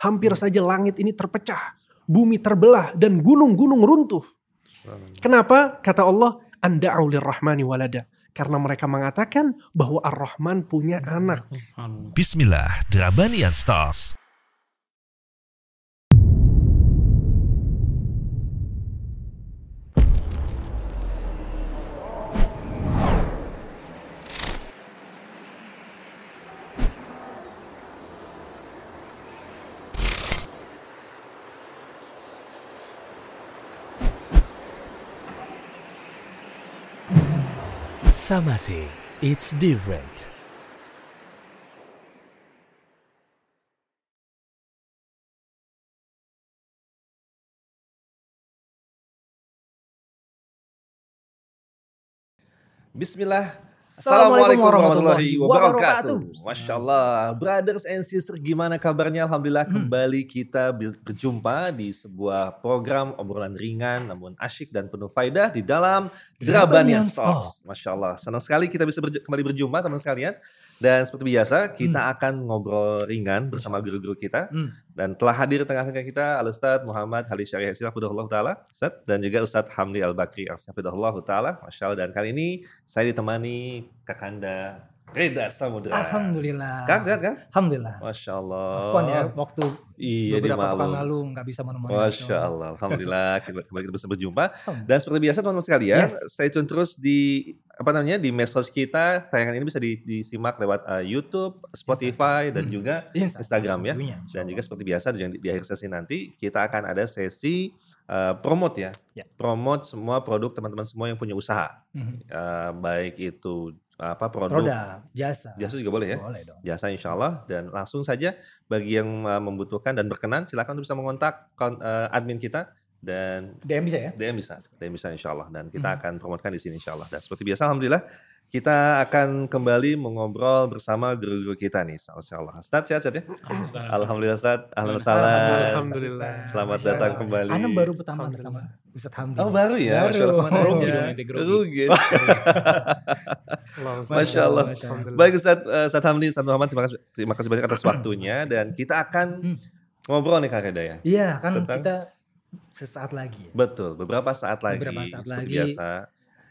hampir saja langit ini terpecah, bumi terbelah dan gunung-gunung runtuh. Kenapa? Kata Allah, anda'u lirrahmani walada. Karena mereka mengatakan bahwa Ar-Rahman punya anak. Bismillah, Drabanian Stars. Samasi, it's different. Bismillah. Assalamualaikum warahmatullahi wabarakatuh. Masya Allah. Brothers and sisters gimana kabarnya? Alhamdulillah kembali kita ber- berjumpa di sebuah program obrolan ringan namun asyik dan penuh faidah di dalam Drabanian Stars. Masya Allah. Senang sekali kita bisa berj- kembali berjumpa teman sekalian. Dan seperti biasa kita akan ngobrol ringan bersama guru-guru kita. Hmm. Dan telah hadir di tengah-tengah kita Al Ustadz Muhammad Halis Syariah Hafidhullah Ta'ala Ustadz, dan juga Ustadz Hamdi Al Bakri Hafidhullah Ta'ala Masya Allah dan kali ini saya ditemani Kakanda Reda Samudra Alhamdulillah. Kang sehat kan? Alhamdulillah. Masya Allah Afwan ya waktu Iya beberapa pekan lalu nggak bisa menemani. Masya Allah, Alhamdulillah kita- kembali kita bisa berjumpa. Alhamdulillah. Dan seperti biasa teman-teman sekalian, Yes. stay tune terus di apa namanya di medsos kita. Tayangan ini bisa di- disimak lewat uh, YouTube, Spotify, dan Hmm. juga Insta- Instagram ya. tentunya, Dan juga seperti biasa di, di akhir sesi nanti kita akan ada sesi uh, promote ya. Ya. Promote semua produk teman-teman semua yang punya usaha. Mhm. Uh, baik itu apa produk Roda, jasa. jasa juga boleh ya. Boleh dong. Jasa insya Allah dan langsung saja bagi yang uh, membutuhkan dan berkenan silakan untuk bisa mengontak uh, admin kita dan DM bisa ya? DM bisa, DM bisa insya Allah dan kita Hmm. akan promotkan di sini insya Allah. Dan seperti biasa Alhamdulillah kita akan kembali mengobrol bersama guru-guru kita nih insya Allah. Ustaz sehat sehat ya? Alhamdulillah Ustaz, Alhamdulillah. Alhamdulillah. Selamat datang kembali. Anda baru pertama bersama Ustadz Hamdi. Oh baru ya? Baru. Aja? dong, Masya Allah. Baik Ustaz, uh, Ustaz Hamdi, Ustaz Muhammad, terima kasih, terima kasih banyak atas waktunya dan kita akan Hmm. ngobrol nih Kak Reda ya. Iya kan Tentang- kita sesaat lagi. ya. Betul, beberapa saat lagi, Beberapa saat seperti lagi. biasa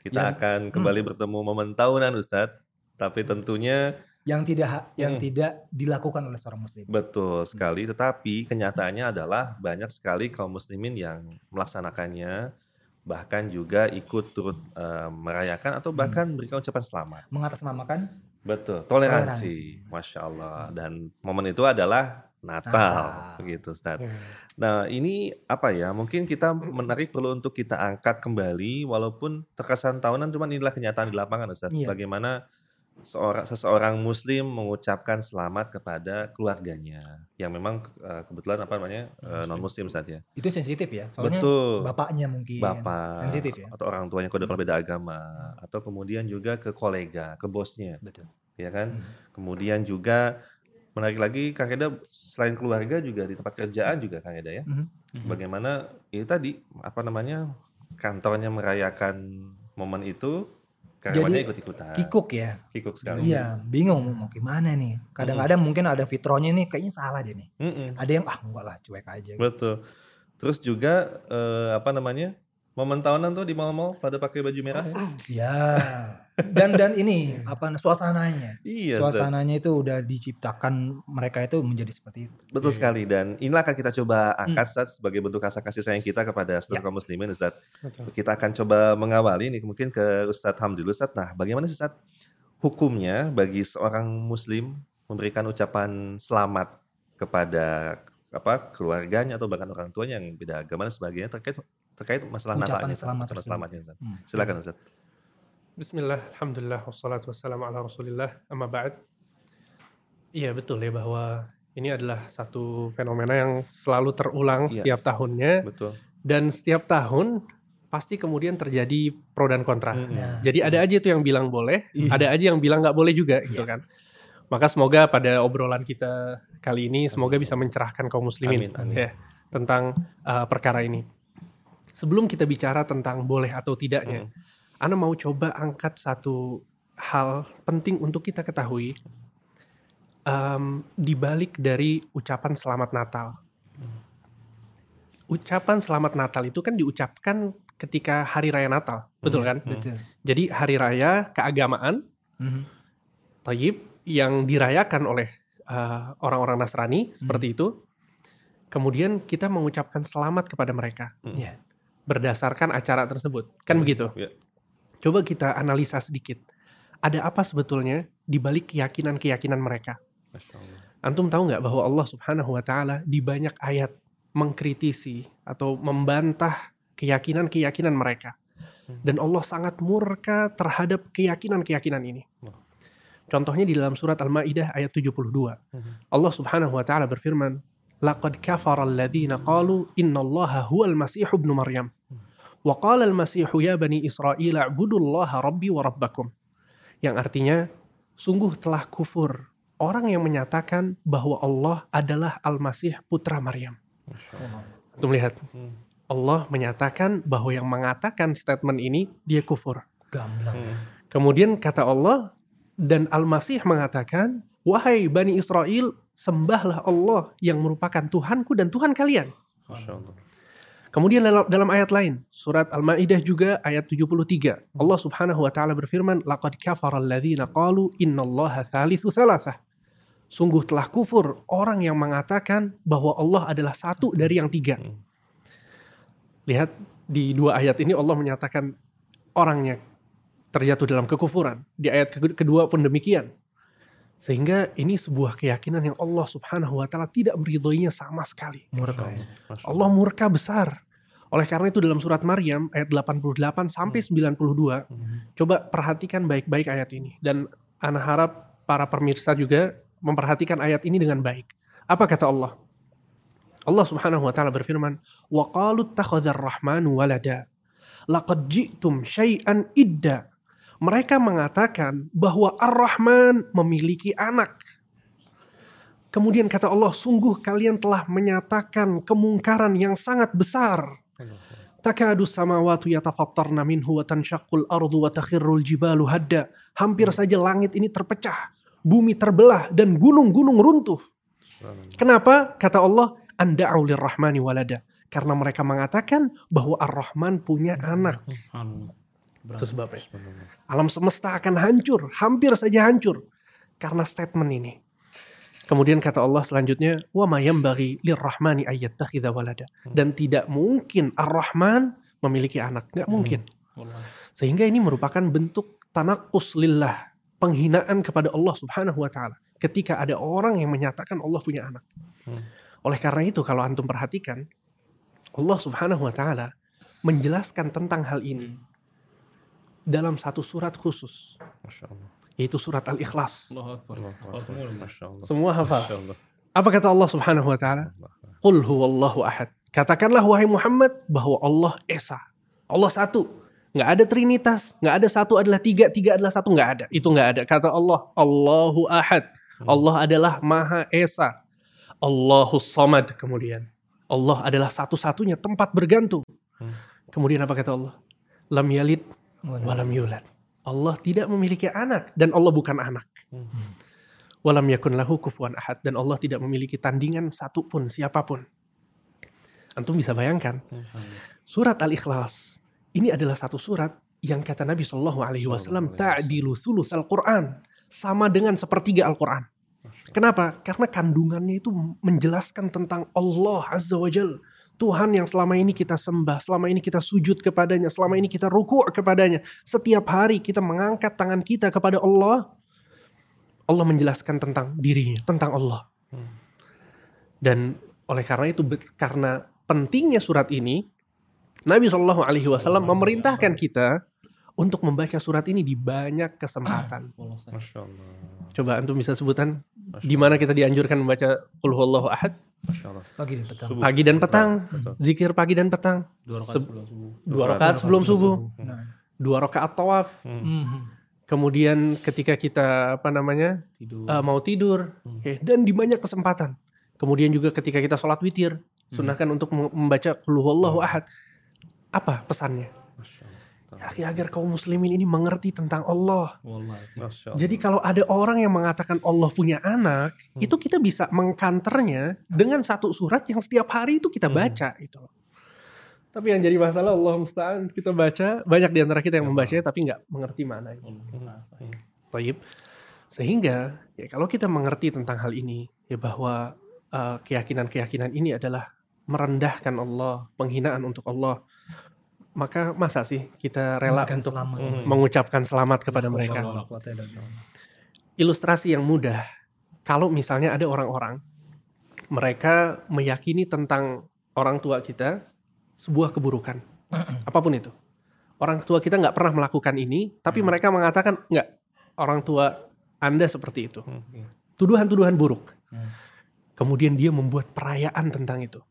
kita Yang- akan kembali bertemu momen tahunan Ustadz. Tapi tentunya Yang tidak yang Hmm. tidak dilakukan oleh seorang muslim. betul sekali. Tetapi kenyataannya adalah banyak sekali kaum muslimin yang melaksanakannya, bahkan juga ikut turut eh, merayakan atau bahkan memberikan ucapan selamat. Mengatasnamakan Betul, toleransi, masya Allah. Dan momen itu adalah Natal, Natal. begitu Ustaz. Hmm. Nah ini apa ya? Mungkin kita menarik perlu untuk kita angkat kembali, walaupun terkesan tahunan, cuman inilah kenyataan di lapangan, Ustaz. Iya. Bagaimana seorang seseorang Muslim mengucapkan selamat kepada keluarganya, yang memang eh, kebetulan apa namanya non Muslim saja. itu sensitif ya. Soalnya Betul. bapaknya mungkin Bapak sensitif ya. atau orang tuanya kalau ada beda agama, atau kemudian juga ke kolega, ke bosnya, Betul. ya kan? Hmm. Kemudian juga menarik lagi Kang Eda selain keluarga juga di tempat kerjaan juga Kang Eda ya. Mhm. Bagaimana itu tadi apa namanya kantornya merayakan momen itu karyawannya ikut-ikutan. Kikuk ya. Kikuk sekali. Iya, bingung mau gimana nih. Kadang-kadang mungkin ada fitronya nih kayaknya salah deh nih. Mm-mm. Ada yang ah enggak lah cuek aja. Betul. Terus juga eh, apa namanya momen tahunan tuh di mall-mall pada pakai baju merah ya. Ya. Dan dan ini apa suasananya. Iya. Ustaz. Suasananya itu udah diciptakan mereka itu menjadi seperti itu. Betul sekali dan inilah akan kita coba Hmm. angkat Ustaz sebagai bentuk rasa kasih sayang kita kepada seluruh kaum muslimin Ustaz. Betul. Kita akan coba mengawali nih mungkin ke Ustadz Hamdi dulu Ustadz. Nah bagaimana sih Ustadz hukumnya bagi seorang muslim memberikan ucapan selamat kepada apa keluarganya atau bahkan orang tuanya yang beda agama dan sebagainya terkait terkait masalah Ucapan Natalnya, selamat ucapan selamatnya Ustadz. Hmm. Silakan Ustadz. Bismillah, Alhamdulillah, wassalatu wassalamu ala rasulillah, amma ba'd. Iya betul ya bahwa ini adalah satu fenomena yang selalu terulang Iya. setiap tahunnya Betul. dan setiap tahun pasti kemudian terjadi pro dan kontra. Nah, Jadi ada aja tuh yang bilang boleh, Iya. ada aja yang bilang nggak boleh juga gitu kan. Maka semoga pada obrolan kita kali ini semoga bisa mencerahkan kaum muslimin Amin, amin. ya tentang uh, perkara ini. Sebelum kita bicara tentang boleh atau tidaknya, Ana mau coba angkat satu hal penting untuk kita ketahui. em, dibalik dari ucapan selamat Natal. Ucapan selamat Natal itu kan diucapkan ketika hari raya Natal, betul kan? Betul. Jadi hari raya keagamaan, tayyib yang dirayakan oleh uh, orang-orang Nasrani seperti itu. Kemudian kita mengucapkan selamat kepada mereka Iya. Berdasarkan acara tersebut, kan begitu? Ya. Coba kita analisa sedikit. Ada apa sebetulnya di balik keyakinan-keyakinan mereka? Antum tahu nggak bahwa Allah Subhanahu wa taala di banyak ayat mengkritisi atau membantah keyakinan-keyakinan mereka. Dan Allah sangat murka terhadap keyakinan-keyakinan ini. Contohnya di dalam surat Al-Maidah ayat 72. Allah Subhanahu wa taala berfirman, "Laqad kafara alladziina qalu innallaha huwal masih ibnu Maryam." Wa qala al-masih ya bani Israil a'budullaha rabbi wa rabbakum. Yang artinya sungguh telah kufur orang yang menyatakan bahwa Allah adalah Al-Masih putra Maryam. Antum lihat. Allah menyatakan bahwa yang mengatakan statement ini dia kufur. Gamblang. Kemudian kata Allah dan Al-Masih mengatakan, "Wahai Bani Israel, sembahlah Allah yang merupakan Tuhanku dan Tuhan kalian." Kemudian dalam, ayat lain, surat Al-Maidah juga ayat 73. Allah Subhanahu wa taala berfirman, "Laqad kafara alladziina qalu innallaha tsalitsu tsalatsah." Sungguh telah kufur orang yang mengatakan bahwa Allah adalah satu dari yang tiga. Lihat di dua ayat ini Allah menyatakan orangnya terjatuh dalam kekufuran. Di ayat ke- kedua pun demikian. Sehingga ini sebuah keyakinan yang Allah Subhanahu wa taala tidak meridhoinya sama sekali. Murka. ya. Allah murka besar. Oleh karena itu dalam surat Maryam ayat 88 sampai 92, coba perhatikan baik-baik ayat ini dan ana harap para pemirsa juga memperhatikan ayat ini dengan baik. Apa kata Allah? Allah Subhanahu wa taala berfirman, "Wa qalu ittakhadhar rahmanu walada. Laqad ji'tum syai'an idda." Mereka mengatakan bahwa Ar-Rahman memiliki anak. Kemudian kata Allah, sungguh kalian telah menyatakan kemungkaran yang sangat besar. Takadu samawatu yatafattarna minhu wa tanshaqqul ardu wa takhirrul jibalu hadda. Hampir saja langit ini terpecah, bumi terbelah dan gunung-gunung runtuh. Kenapa? Kata Allah, anda'u lirrahmani walada. Karena mereka mengatakan bahwa Ar-Rahman punya anak. Itu sebabnya. Alam semesta akan hancur, hampir saja hancur karena statement ini. Kemudian kata Allah selanjutnya, wa ma yambaghi lirrahmani ayyattakhidha walada. Dan tidak mungkin Ar-Rahman memiliki anak, nggak mungkin. Sehingga ini merupakan bentuk tanakus lillah, penghinaan kepada Allah Subhanahu wa taala ketika ada orang yang menyatakan Allah punya anak. Oleh karena itu kalau antum perhatikan Allah Subhanahu wa taala menjelaskan tentang hal ini dalam satu surat khusus Masya Allah. yaitu surat Al-Ikhlas. Masya Allah. Semua hafal. Masya Allah. Apa kata Allah Subhanahu wa taala? Qul huwallahu ahad. Katakanlah wahai Muhammad bahwa Allah esa. Allah satu. Nggak ada trinitas, nggak ada satu adalah tiga, tiga adalah satu, nggak ada. Itu nggak ada. Kata Allah, Allahu ahad. Allah adalah maha esa. Allahu samad kemudian. Allah adalah satu-satunya tempat bergantung. Kemudian apa kata Allah? Lam yalid walam yulad. Allah tidak memiliki anak dan Allah bukan anak. Walam yakun lahu kufuwan ahad dan Allah tidak memiliki tandingan satupun siapa pun. Antum bisa bayangkan. Surat Al-Ikhlas ini adalah satu surat yang kata Nabi Shallallahu alaihi wasallam ta'dilu sulus Al-Qur'an sama dengan sepertiga Al-Qur'an. Kenapa? Karena kandungannya itu menjelaskan tentang Allah Azza wa Jal. Tuhan yang selama ini kita sembah, selama ini kita sujud kepadanya, selama ini kita ruku' kepadanya. Setiap hari kita mengangkat tangan kita kepada Allah. Allah menjelaskan tentang dirinya, tentang Allah. Dan oleh karena itu, karena pentingnya surat ini, Nabi Shallallahu Alaihi Wasallam memerintahkan kita untuk membaca surat ini di banyak kesempatan. Masya Allah. Coba antum bisa sebutan di mana kita dianjurkan membaca Qul huwallahu ahad? Masya Allah. Pagi dan petang. Pagi dan petang, Betul. zikir pagi dan petang. Dua rakaat Se- sebelum subuh. Dua rakaat sebelum subuh, Nah. dua rakaat tawaf. Mhm. Kemudian ketika kita apa namanya Tidur. eh, mau tidur, Oke, dan di banyak kesempatan. Kemudian juga ketika kita sholat witir, sunahkan untuk mem- membaca Qul huwallahu ahad. Apa pesannya? Ya, agar kaum muslimin ini mengerti tentang Allah. Allah. Jadi kalau ada orang yang mengatakan Allah punya anak, itu kita bisa mengkanternya dengan satu surat yang setiap hari itu kita baca gitu. Tapi yang jadi masalah Allah musta'an kita baca banyak di antara kita yang membacanya tapi nggak mengerti mana. Taib. Sehingga ya kalau kita mengerti tentang hal ini ya bahwa uh, keyakinan-keyakinan ini adalah merendahkan Allah, penghinaan untuk Allah, maka masa sih kita rela Memberikan untuk selamat. mengucapkan selamat kepada mereka? ilustrasi yang mudah. Kalau misalnya ada orang-orang, mereka meyakini tentang orang tua kita sebuah keburukan, apa pun itu. Orang tua kita nggak pernah melakukan ini, tapi mereka mengatakan nggak, orang tua anda seperti itu. Tuduhan-tuduhan buruk. Kemudian dia membuat perayaan tentang itu.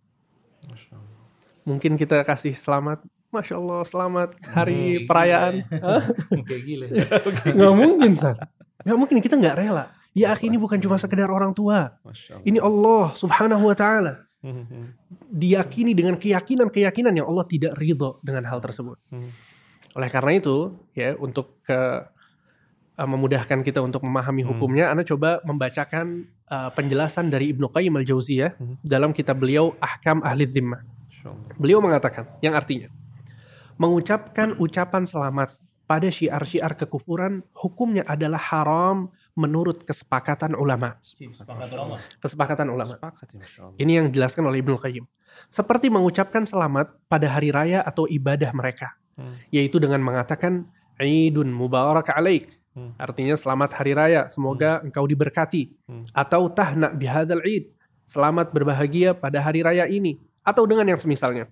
Mungkin kita kasih selamat, masya Allah selamat hari perayaan. Hah? Kayak gila. Nggak mungkin, San. Nggak mungkin, kita nggak rela. Ya akhi, ini bukan cuma sekedar orang tua. Allah. Ini Allah subhanahu wa ta'ala. Hmm, Diyakini dengan keyakinan-keyakinan yang Allah tidak ridho dengan hal tersebut. Oleh karena itu, ya untuk ke uh, memudahkan kita untuk memahami hukumnya, Anda coba membacakan uh, penjelasan dari Ibnu Qayyim al-Jauziyah dalam kitab beliau Ahkam Ahli Zimmah. Beliau mengatakan yang artinya mengucapkan ucapan selamat pada syiar-syiar kekufuran hukumnya adalah haram menurut kesepakatan ulama. Sepakat ulama. Kesepakatan ulama. Ini yang dijelaskan oleh Ibnu Qayyim. Seperti mengucapkan selamat pada hari raya atau ibadah mereka, Hmm. yaitu dengan mengatakan Idun Mubarak alaik. Hmm. Artinya selamat hari raya, semoga engkau diberkati. Hmm. Atau tahna bihadzal id. Selamat berbahagia pada hari raya ini atau dengan yang semisalnya.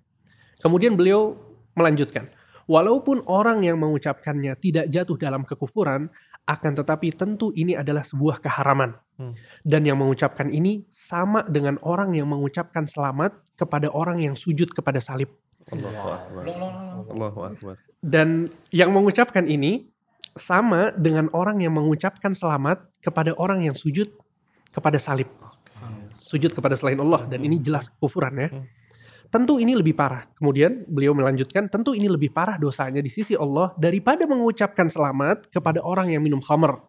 Kemudian beliau melanjutkan, walaupun orang yang mengucapkannya tidak jatuh dalam kekufuran, akan tetapi tentu ini adalah sebuah keharaman. Hmm. Dan yang mengucapkan ini sama dengan orang yang mengucapkan selamat kepada orang yang sujud kepada salib. Allahu Akbar. Allahu Akbar. Dan yang mengucapkan ini sama dengan orang yang mengucapkan selamat kepada orang yang sujud kepada salib. Sujud kepada selain Allah dan ini jelas kufuran ya. Tentu ini lebih parah. Kemudian beliau melanjutkan, tentu ini lebih parah dosanya di sisi Allah daripada mengucapkan selamat kepada orang yang minum khamr,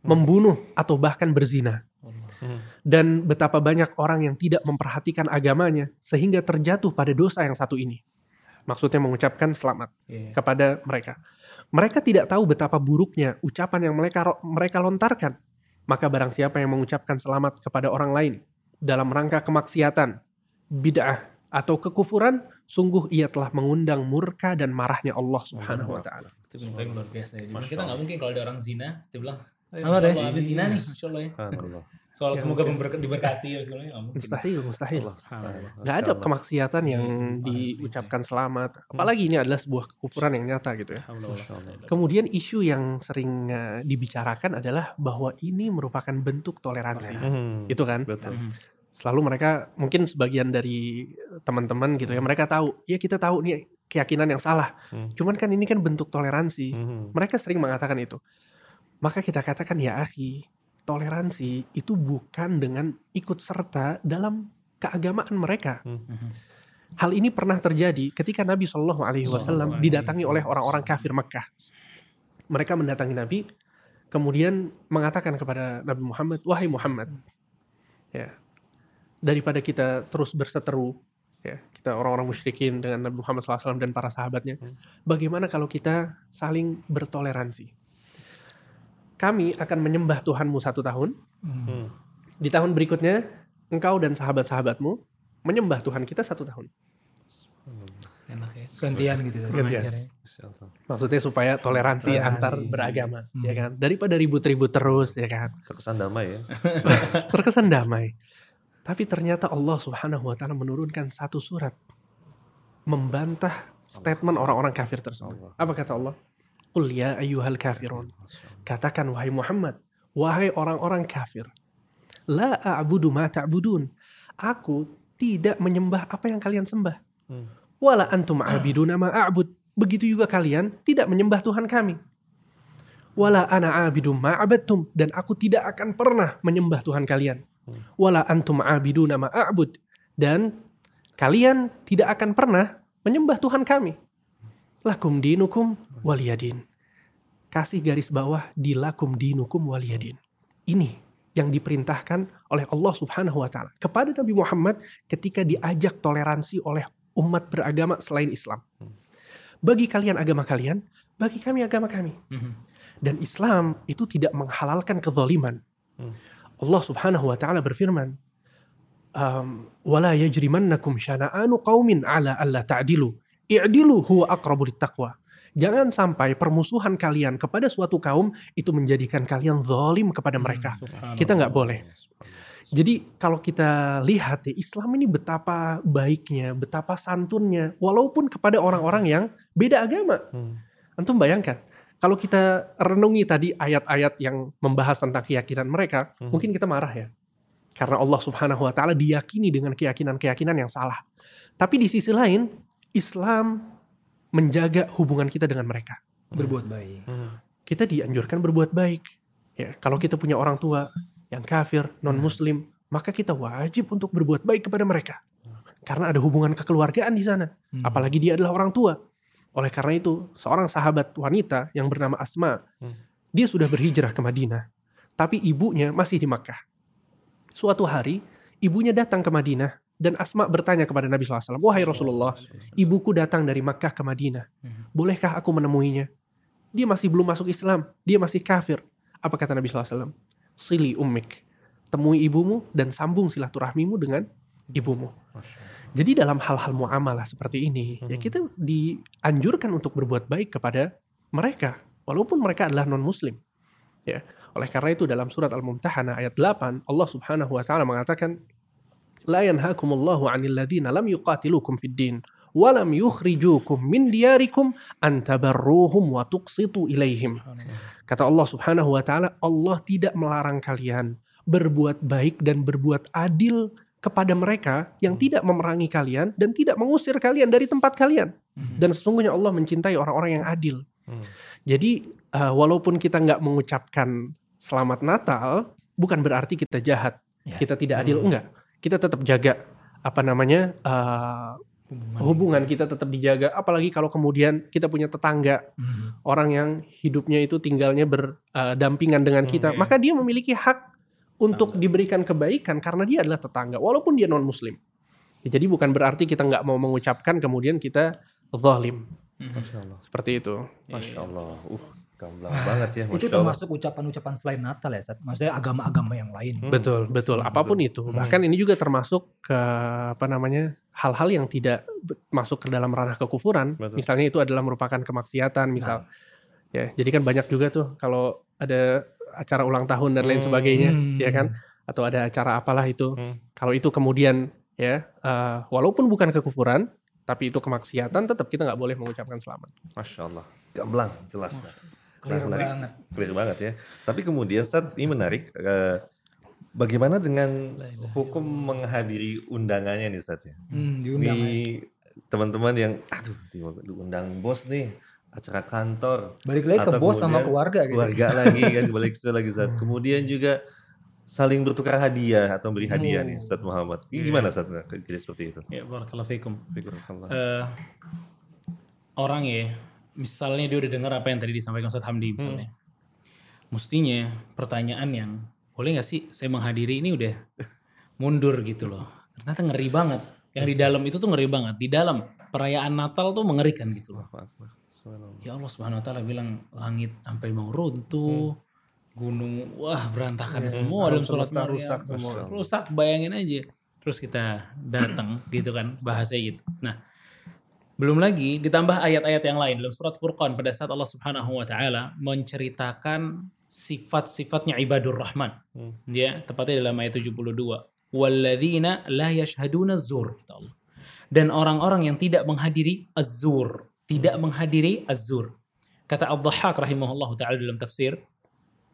membunuh atau bahkan berzina. Dan betapa banyak orang yang tidak memperhatikan agamanya sehingga terjatuh pada dosa yang satu ini. Maksudnya mengucapkan selamat Iya. kepada mereka. Mereka tidak tahu betapa buruknya ucapan yang mereka mereka lontarkan. Maka barang siapa yang mengucapkan selamat kepada orang lain dalam rangka kemaksiatan, bid'ah atau kekufuran, sungguh ia telah mengundang murka dan marahnya Allah Subhanahu wa taala. Itu benar luar biasa ya. Kita nggak mungkin kalau ada orang zina, dia bilang, "Eh, Apa Masya deh? Allah, habis zina nih, Masya Allah ya. Soal Ya, semoga member- diberkati ya mungkin. Mustahil, mustahil. Nggak ada kemaksiatan yang diucapkan selamat. Apalagi ini adalah sebuah kekufuran yang nyata gitu ya. Kemudian isu yang sering eh, dibicarakan adalah bahwa ini merupakan bentuk toleransi. Hmm. Itu kan? Betul. Selalu mereka mungkin sebagian dari teman-teman gitu ya, mereka tahu, ya kita tahu nih keyakinan yang salah. Hmm. Cuman kan ini kan bentuk toleransi. Hmm. Mereka sering mengatakan itu. Maka kita katakan ya akhi, toleransi itu bukan dengan ikut serta dalam keagamaan mereka. Hmm. Hal ini pernah terjadi ketika Nabi Shallallahu Alaihi Wasallam didatangi oleh orang-orang kafir Mekah. Mereka mendatangi Nabi, kemudian mengatakan kepada Nabi Muhammad, wahai Muhammad, ya daripada kita terus berseteru, ya kita orang-orang musyrikin dengan Nabi Muhammad SAW dan para sahabatnya, bagaimana kalau kita saling bertoleransi? Kami akan menyembah Tuhanmu satu tahun, Hmm. di tahun berikutnya engkau dan sahabat-sahabatmu menyembah Tuhan kita satu tahun. Enak ya. Gantian gitu. Gantian. Masya Allah. Maksudnya supaya toleransi, Toleransi. antar beragama, ya kan? Daripada ribut-ribut terus, ya kan? Terkesan damai ya. Terkesan damai. Tapi ternyata Allah Subhanahu wa taala menurunkan satu surat membantah statement orang-orang kafir tersebut. Apa kata Allah? Qul ya ayyuhal kafirun. Katakan wahai Muhammad, wahai orang-orang kafir. La a'budu ma ta'budun. Aku tidak menyembah apa yang kalian sembah. Hmm. Wala antum a'biduna ma a'bud. Begitu juga kalian tidak menyembah Tuhan kami. Wala ana a'bidu ma. Dan aku tidak akan pernah menyembah Tuhan kalian. Wala antum a'biduna ma a'bud. Dan kalian tidak akan pernah menyembah Tuhan kami. lakum dinukum waliyadin. Kasih garis bawah di lakum dinukum waliyadin. Ini yang diperintahkan oleh Allah Subhanahu wa taala kepada Nabi Muhammad ketika diajak toleransi oleh umat beragama selain Islam. Bagi kalian agama kalian, bagi kami agama kami. Mhm. Dan Islam itu tidak menghalalkan kezaliman. Allah Subhanahu wa taala berfirman, um, "Wala yajrimannakum syana'anu qaumin ala alla ta'dilu. I'dilu huwa aqrabu littaqwa." Jangan sampai permusuhan kalian kepada suatu kaum itu menjadikan kalian zalim kepada mereka. Kita nggak boleh. Jadi kalau kita lihat ya Islam ini betapa baiknya, betapa santunnya, walaupun kepada orang-orang yang beda agama. Antum bayangkan, kalau kita renungi tadi ayat-ayat yang membahas tentang keyakinan mereka, mungkin kita marah ya. Karena Allah Subhanahu wa taala diyakini dengan keyakinan-keyakinan yang salah. Tapi di sisi lain, Islam menjaga hubungan kita dengan mereka. Berbuat baik. Kita dianjurkan berbuat baik. Ya, kalau kita punya orang tua yang kafir, non muslim, maka kita wajib untuk berbuat baik kepada mereka. Karena ada hubungan kekeluargaan di sana. Apalagi dia adalah orang tua. Oleh karena itu, seorang sahabat wanita yang bernama Asma, dia sudah berhijrah ke Madinah, tapi ibunya masih di Makkah. Suatu hari, ibunya datang ke Madinah dan Asma bertanya kepada Nabi SAW, Wahai Rasulullah, ibuku datang dari Makkah ke Madinah. Bolehkah aku menemuinya? Dia masih belum masuk Islam, dia masih kafir. Apa kata Nabi SAW? Sili ummik. Temui ibumu dan sambung silaturahmimu dengan ibumu. Jadi dalam hal-hal muamalah seperti ini, ya kita dianjurkan untuk berbuat baik kepada mereka, walaupun mereka adalah non Muslim. Ya, oleh karena itu dalam surat Al-Mumtahanah ayat 8 Allah Subhanahu wa taala mengatakan la yanhakumullahu 'anil ladzina lam yuqatilukum fid din wa lam yukhrijukum min diyarikum an tabarruhum wa tuqsitu ilaihim. Kata Allah Subhanahu wa taala, Allah tidak melarang kalian berbuat baik dan berbuat adil kepada mereka yang tidak memerangi kalian dan tidak mengusir kalian dari tempat kalian. Dan sesungguhnya Allah mencintai orang-orang yang adil. Jadi uh, walaupun kita nggak mengucapkan selamat Natal, bukan berarti kita jahat, kita tidak adil, enggak. Kita tetap jaga apa namanya uh, hubungan kita. tetap dijaga. Apalagi kalau kemudian kita punya tetangga orang yang hidupnya itu tinggalnya berdampingan dengan kita, maka dia memiliki hak untuk diberikan kebaikan karena dia adalah tetangga, walaupun dia non Muslim. Ya, jadi bukan berarti kita nggak mau mengucapkan kemudian kita zalim. Masya Allah. Seperti itu. Masya Allah. Uh, gamblang banget ya. Itu Masya termasuk ucapan-ucapan selain Natal ya? Maksudnya agama-agama yang lain. Betul, betul. Apa pun itu. Bahkan ini juga termasuk ke apa namanya hal-hal yang tidak masuk ke dalam ranah kekufuran. Betul. Misalnya itu adalah merupakan kemaksiatan, misal. Ya, jadi kan banyak juga tuh kalau ada acara ulang tahun dan lain Hmm. sebagainya, Hmm. ya kan? Atau ada acara apalah itu. Hmm. Kalau itu kemudian ya, eh, walaupun bukan kekufuran, tapi itu kemaksiatan, tetap kita nggak boleh mengucapkan selamat. Masya Allah. Gamblang, jelas. Nah, Clear menarik. banget. Clear banget ya. Tapi kemudian Ustaz, ini menarik. eh, bagaimana dengan hukum menghadiri undangannya nih Ustaz ya? Hmm, diundang. Nih teman-teman yang aduh diundang bos nih acara kantor Balik lagi ke Atau bos sama keluarga gitu. keluarga lagi kan balik ke lagi Ustaz. Kemudian juga saling bertukar hadiah atau beri hadiah nih Ustaz Muhammad. Ini gimana Ustaz kira seperti itu? Ya, barakallahu fikum. Eh, orang ya, misalnya dia udah dengar apa yang tadi disampaikan Ustaz Hamdi misalnya. Mestinya pertanyaan yang boleh nggak sih saya menghadiri ini udah mundur gitu loh. Ternyata ngeri banget. Yang di dalam itu tuh ngeri banget. Di dalam perayaan Natal tuh mengerikan gitu loh. Ya Allah Subhanahu wa taala bilang langit sampai mau runtuh. Gunung wah berantakan semua dalam surat Maryam. rusak semua. Rusak bayangin aja. Terus kita datang gitu kan bahasanya gitu. Nah, belum lagi ditambah ayat-ayat yang lain dalam surat Furqan pada saat Allah Subhanahu wa taala menceritakan sifat-sifatnya ibadur rahman. Ya, tepatnya dalam ayat 72. Walladzina la yashhaduna zur. Dan orang-orang yang tidak menghadiri az-zur, tidak menghadiri az-zur. Kata Ad-Dhahhak rahimahullah taala dalam tafsir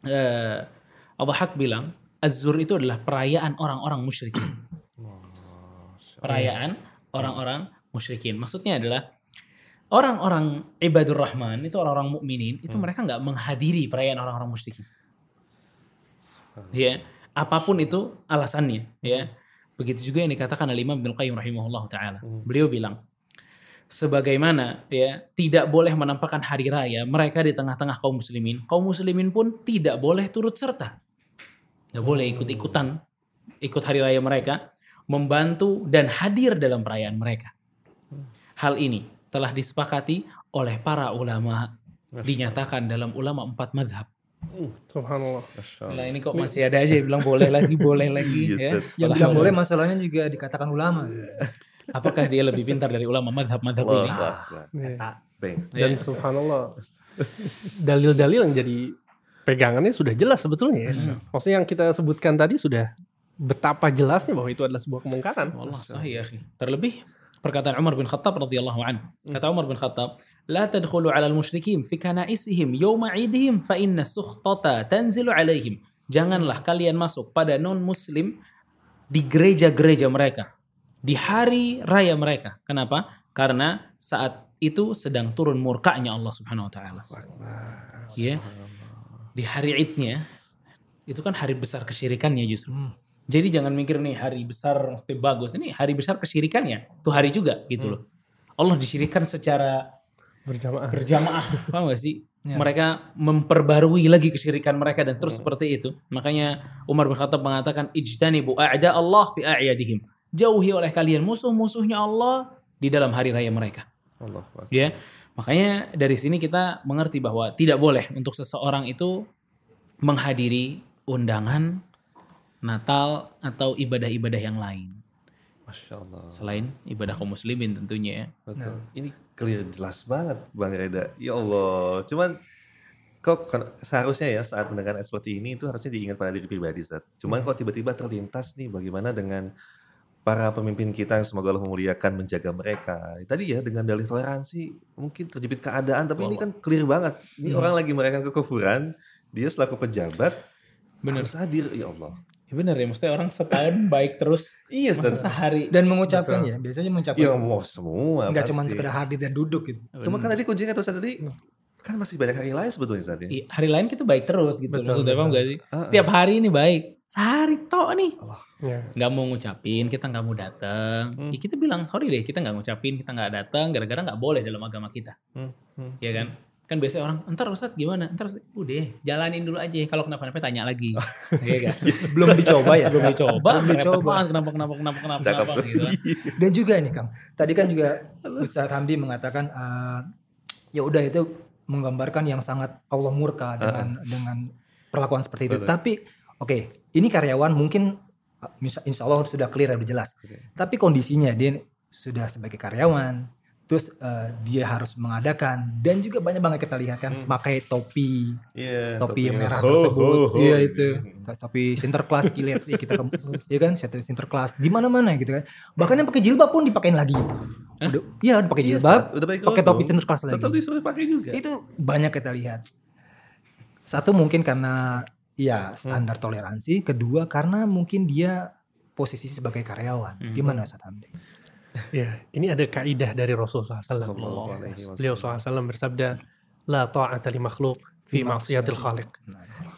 eh Ad-Dhahhak bilang az-zur itu adalah perayaan orang-orang musyrikin. perayaan orang-orang musyrikin. Maksudnya adalah orang-orang ibadur rahman itu orang-orang mukminin itu mereka nggak menghadiri perayaan orang-orang musyrikin. Ya, apa pun itu alasannya, ya. Begitu juga yang dikatakan oleh Imam Ibnu Qayyim rahimahullah taala. Beliau bilang, sebagaimana ya tidak boleh menampakkan hari raya mereka di tengah-tengah kaum muslimin, kaum muslimin pun tidak boleh turut serta. Nggak boleh ikut-ikutan ikut hari raya mereka, membantu dan hadir dalam perayaan mereka. Hal ini telah disepakati oleh para ulama dinyatakan dalam ulama empat madhab. Subhanallah. Masya Allah. Nah ini kok masih ada aja yang bilang boleh lagi, boleh lagi Iya, ya. Yang bilang boleh masalahnya juga dikatakan ulama. Apakah dia lebih pintar dari ulama madhab-madhab ini? Iya. Dan Ya. subhanallah dalil-dalil yang jadi pegangannya sudah jelas sebetulnya ya. Maksudnya yang kita sebutkan tadi sudah betapa jelasnya bahwa itu adalah sebuah kemungkaran. Sahih ya. Terlebih perkataan Umar bin Khattab radhiyallahu anhu. Kata Umar bin Khattab, "La tadkhulu 'ala al-musyrikin fi kanaisihim yawma 'idihim fa inna sukhtata tanzilu 'alaihim." Janganlah kalian masuk pada non-muslim di gereja-gereja mereka di hari raya mereka. Kenapa? Karena saat itu sedang turun murkanya Allah Subhanahu wa taala. Ya. Di hari Idnya itu kan hari besar kesyirikannya justru. Jadi jangan mikir nih hari besar mesti bagus. Ini hari besar kesyirikannya. Itu hari juga gitu loh. Allah disyirikan secara Berjamaah. berjamaah. Paham gak sih? Mereka memperbarui lagi kesyirikan mereka dan terus seperti itu. Makanya Umar bin Khattab mengatakan ijtanibu a'da Allah fi a'yadihim. Jauhi oleh kalian musuh-musuhnya Allah di dalam hari raya mereka. Akbar. Ya. Makanya dari sini kita mengerti bahwa tidak boleh untuk seseorang itu menghadiri undangan Natal atau ibadah-ibadah yang lain Masya Allah. selain ibadah kaum muslimin tentunya ya. Betul. Ini clear jelas banget Bang Reda. Ya Allah. Cuman kok kan- seharusnya ya saat mendengar seperti ini itu harusnya diingat pada diri pribadi Ustaz. Cuman kok tiba-tiba terlintas nih bagaimana dengan para pemimpin kita yang semoga Allah memuliakan menjaga mereka. Tadi ya dengan dalih toleransi mungkin terjepit keadaan tapi ini kan clear banget. Ini orang lagi merayakan kekufuran, dia selaku pejabat Bener. harus hadir ya Allah. Ya bener ya, maksudnya orang setahun baik terus Iya masa Ustaz. sehari. Dan mengucapkan ya, biasanya mengucapkan. Ya mau semua Enggak cuma sekedar hadir dan duduk gitu. Cuma kan tadi kuncinya tuh Ustaz tadi kan masih banyak hari lain sebetulnya saat ini. I- hari lain kita baik terus gitu. Betul, Maksudnya betul. gak sih? Setiap hari ini baik. Sehari tok nih. Ya. Nggak mau ngucapin, kita nggak mau datang. Hmm. Ya kita bilang sorry deh, kita nggak ngucapin, kita nggak datang, gara-gara nggak boleh dalam agama kita. Hmm, hmm. Ya kan? Kan biasanya orang, entar Ustadz gimana? Entar Ustadz, udah jalanin dulu aja. Kalau kenapa-napa tanya lagi. Iya kan? Belum dicoba ya. Belum dicoba, Belum dicoba. kenapa, kenapa, kenapa, kenapa, kenapa gitu kan. Dan juga ini Kang, tadi kan juga Ustaz Hamdi mengatakan eh, ya udah itu menggambarkan yang sangat Allah murka dengan dengan perlakuan seperti itu. Tapi oke, ini karyawan mungkin insya Allah sudah clear sudah jelas. Tapi kondisinya dia sudah sebagai karyawan, terus eh, dia harus mengadakan dan juga banyak banget kita lihat kan pakai topi Iya, topi yang merah Ho, tersebut. ho, ho, iya itu. Topi Sinterklas kilet sih kita ya kan Sinterklas di mana mana gitu kan. Bahkan yang pakai jilbab pun dipakein lagi. Udah, iya udah pakai Iya, jilbab pakai topi. Sinterklas lagi. Tetap disuruh pakai juga. itu banyak kita lihat. Satu mungkin karena ya standar toleransi kedua karena mungkin dia posisi sebagai karyawan gimana Ustaz Hamdi Ya, ini ada kaidah dari Rasulullah SAW. Sallallahu alaihi wasallam. Beliau SAW bersabda, La ta'ata li makhluk fi maksiatil khaliq.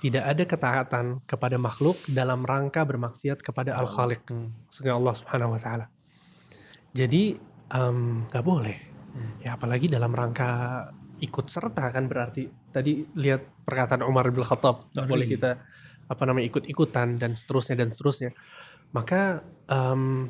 Tidak ada ketaatan kepada makhluk dalam rangka bermaksiat kepada al-khaliq. Maksudnya Allah subhanahu wa ta'ala. Jadi, em, nggak boleh. Ya, apalagi dalam rangka ikut serta kan berarti. Tadi lihat perkataan Umar bin Khattab. Nggak boleh kita apa namanya ikut-ikutan dan seterusnya dan seterusnya. Maka em,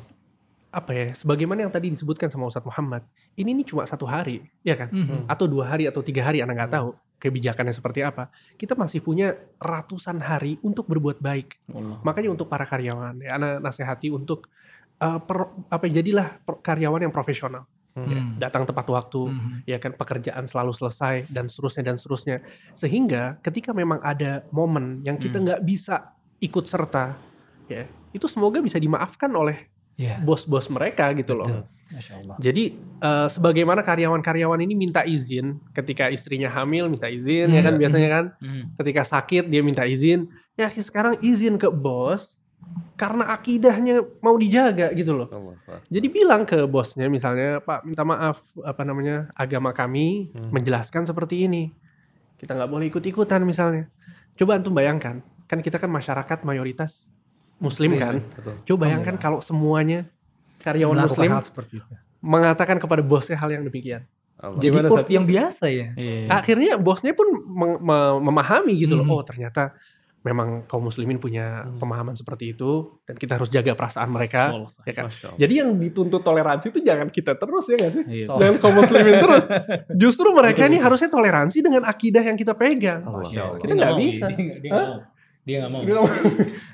apa ya sebagaimana yang tadi disebutkan sama Ustadz Muhammad ini nih cuma satu hari ya kan atau dua hari atau tiga hari anak nggak tahu kebijakannya seperti apa kita masih punya ratusan hari untuk berbuat baik Allah. makanya untuk para karyawan ya anak nasihati untuk uh, per- apa jadilah per- karyawan yang profesional Ya, datang tepat waktu ya kan pekerjaan selalu selesai dan seterusnya dan seterusnya. Sehingga ketika memang ada momen yang kita nggak bisa ikut serta ya itu semoga bisa dimaafkan oleh Iya. bos-bos mereka gitu loh. Masya Allah. Jadi eh, sebagaimana karyawan-karyawan ini minta izin ketika istrinya hamil minta izin ya kan biasanya kan? Hmm. ketika sakit dia minta izin. Ya sekarang izin ke bos karena akidahnya mau dijaga gitu loh. Allah. Jadi bilang ke bosnya misalnya Pak minta maaf apa namanya agama kami menjelaskan seperti ini kita nggak boleh ikut-ikutan misalnya. Coba antum bayangkan kan kita kan masyarakat mayoritas Muslim kan. Betul. Coba bayangkan kalau semuanya karyawan Melakukan Muslim hal seperti itu mengatakan kepada bosnya hal yang demikian. Allah. Jadi Gimana, yang biasa ya. Iya. Akhirnya bosnya pun meng- me- memahami gitu loh. Mhm. Oh ternyata memang kaum muslimin punya Hmm. pemahaman seperti itu dan kita harus jaga perasaan mereka. Allah. Ya kan? Allah. Jadi yang dituntut toleransi itu jangan kita terus ya nggak sih? Iya. Jangan kaum muslimin terus. Justru mereka ini harusnya toleransi dengan akidah yang kita pegang. Allah. Kita nggak mau, bisa. Dia, dia. Dia. Dia nggak mau.